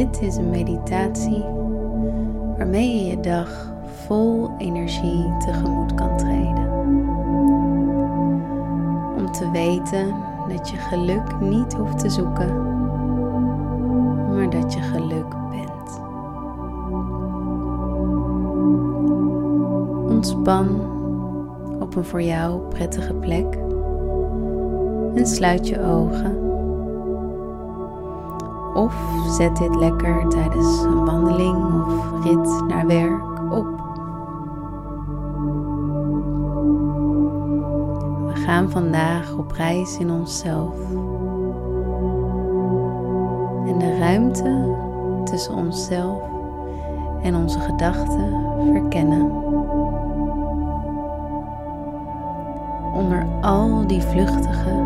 Dit is een meditatie waarmee je je dag vol energie tegemoet kan treden. Om te weten dat je geluk niet hoeft te zoeken, maar dat je geluk bent. Ontspan op een voor jou prettige plek en sluit je ogen. Of zet dit lekker tijdens een wandeling of rit naar werk op. We gaan vandaag op reis in onszelf. En de ruimte tussen onszelf en onze gedachten verkennen. Onder al die vluchtige,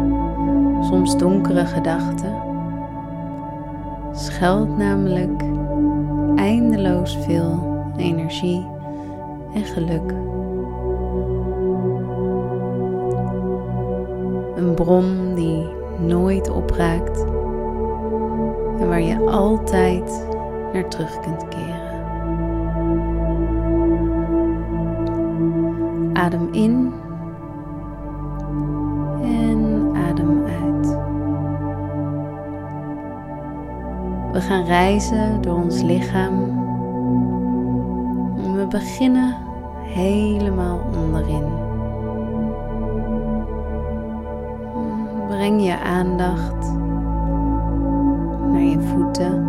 soms donkere gedachten schuilt namelijk eindeloos veel energie en geluk. Een bron die nooit opraakt en waar je altijd naar terug kunt keren. Adem in We gaan reizen door ons lichaam. We beginnen helemaal onderin. Breng je aandacht naar je voeten,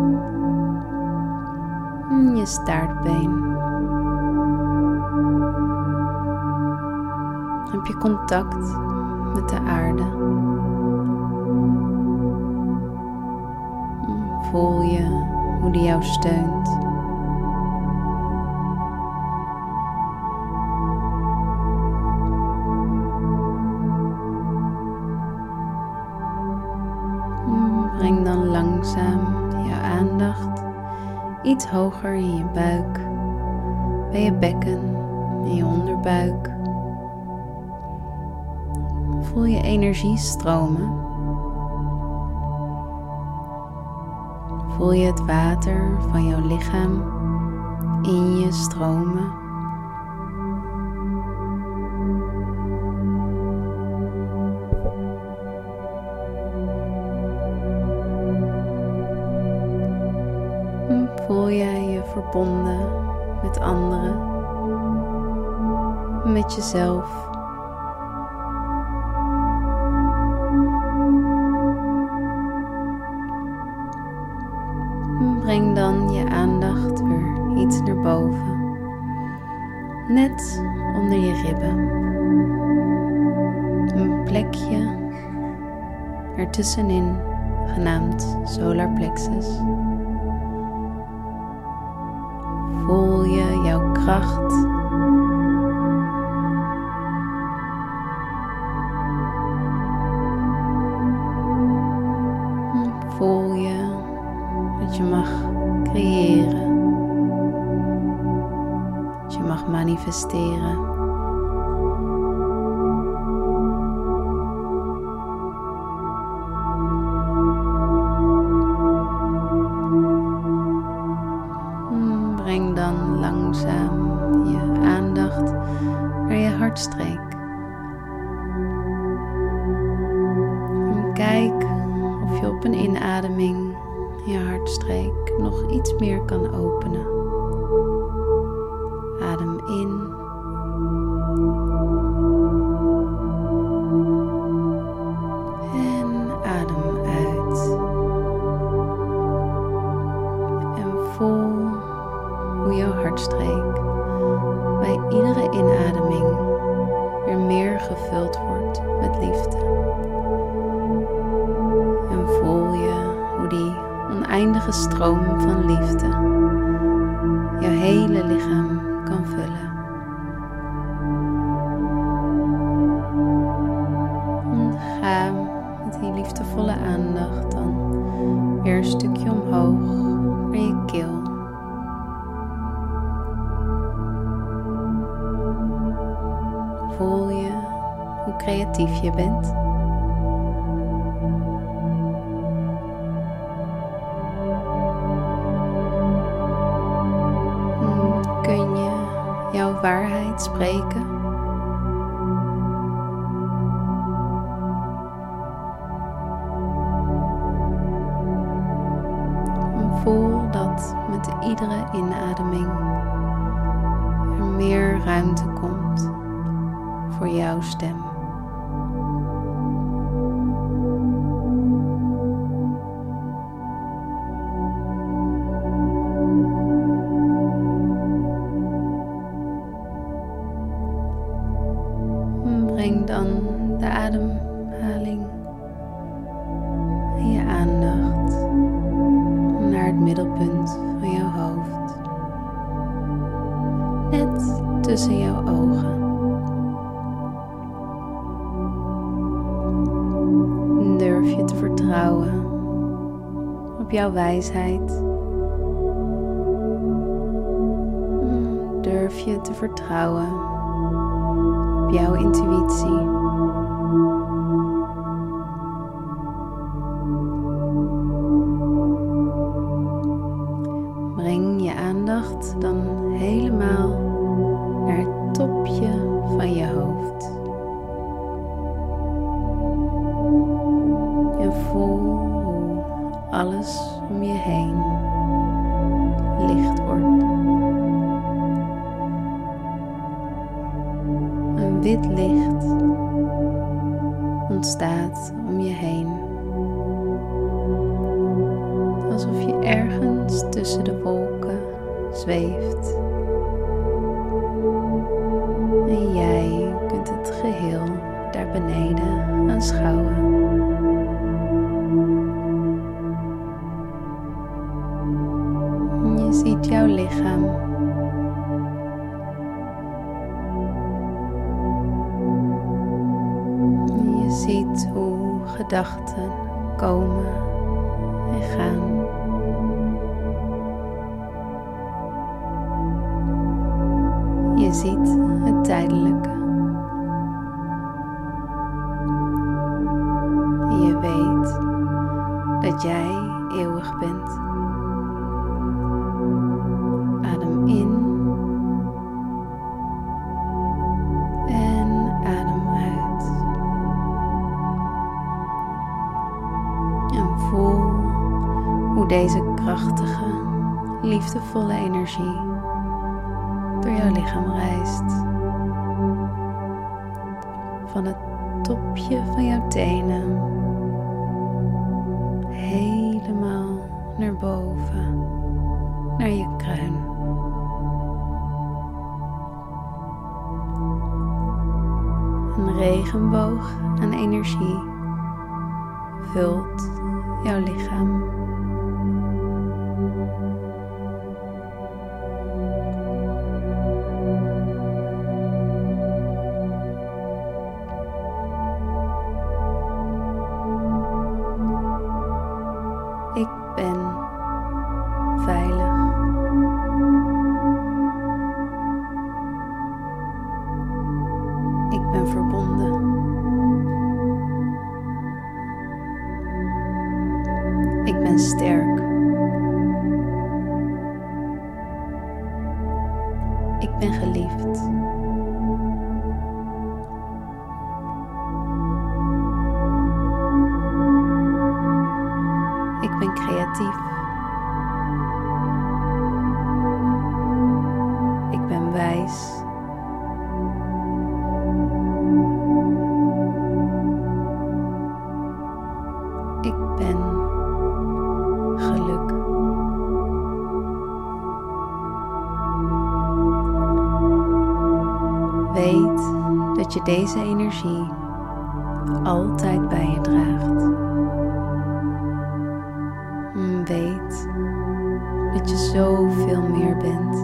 je staartbeen. Heb je contact met de aarde? Voel je hoe die jou steunt. Breng dan langzaam je aandacht iets hoger in je buik, bij je bekken, in je onderbuik. Voel je energie stromen. Voel je het water van jouw lichaam in je stromen. Voel jij je verbonden met anderen, met jezelf. Breng dan je aandacht weer iets naar boven, net onder je ribben. Een plekje ertussenin, genaamd solar plexus. Voel je jouw kracht. Manifesteren. En voel je hoe die oneindige stroom van liefde jouw hele lichaam kan vullen. creatief je bent. Hmm, kun je jouw waarheid spreken? Voel dat met iedere inademing er meer ruimte komt voor jouw stem. Op jouw wijsheid. Durf je te vertrouwen op jouw intuïtie. Breng je aandacht dan wit licht ontstaat om je heen. Alsof je ergens tussen de wolken zweeft. En jij kunt het geheel daar beneden aanschouwen. Je ziet jouw lichaam. Gedachten komen en gaan. Je ziet het tijdelijke. Je weet dat jij eeuwig bent. Hoe deze krachtige, liefdevolle energie door jouw lichaam reist. Van het topje van jouw tenen helemaal naar boven, naar je kruin. Een regenboog aan energie vult jouw lichaam. Ángel deze energie altijd bij je draagt. Weet dat je zoveel meer bent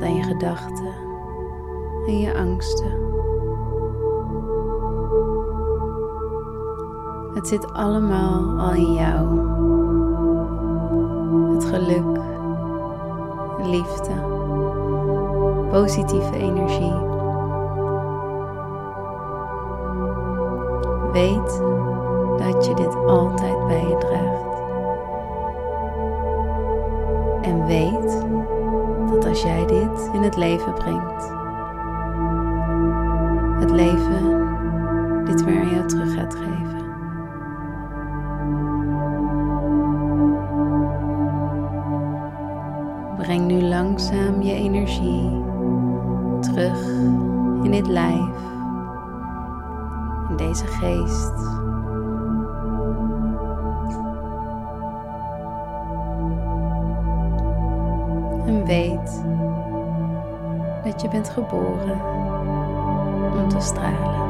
dan je gedachten en je angsten. Het zit allemaal al in jou. Het geluk, liefde, positieve energie. Weet dat je dit altijd bij je draagt. En weet dat als jij dit in het leven brengt, het leven dit weer aan jou terug gaat geven. Breng nu langzaam je energie terug in dit lijf, deze geest. En weet dat je bent geboren om te stralen.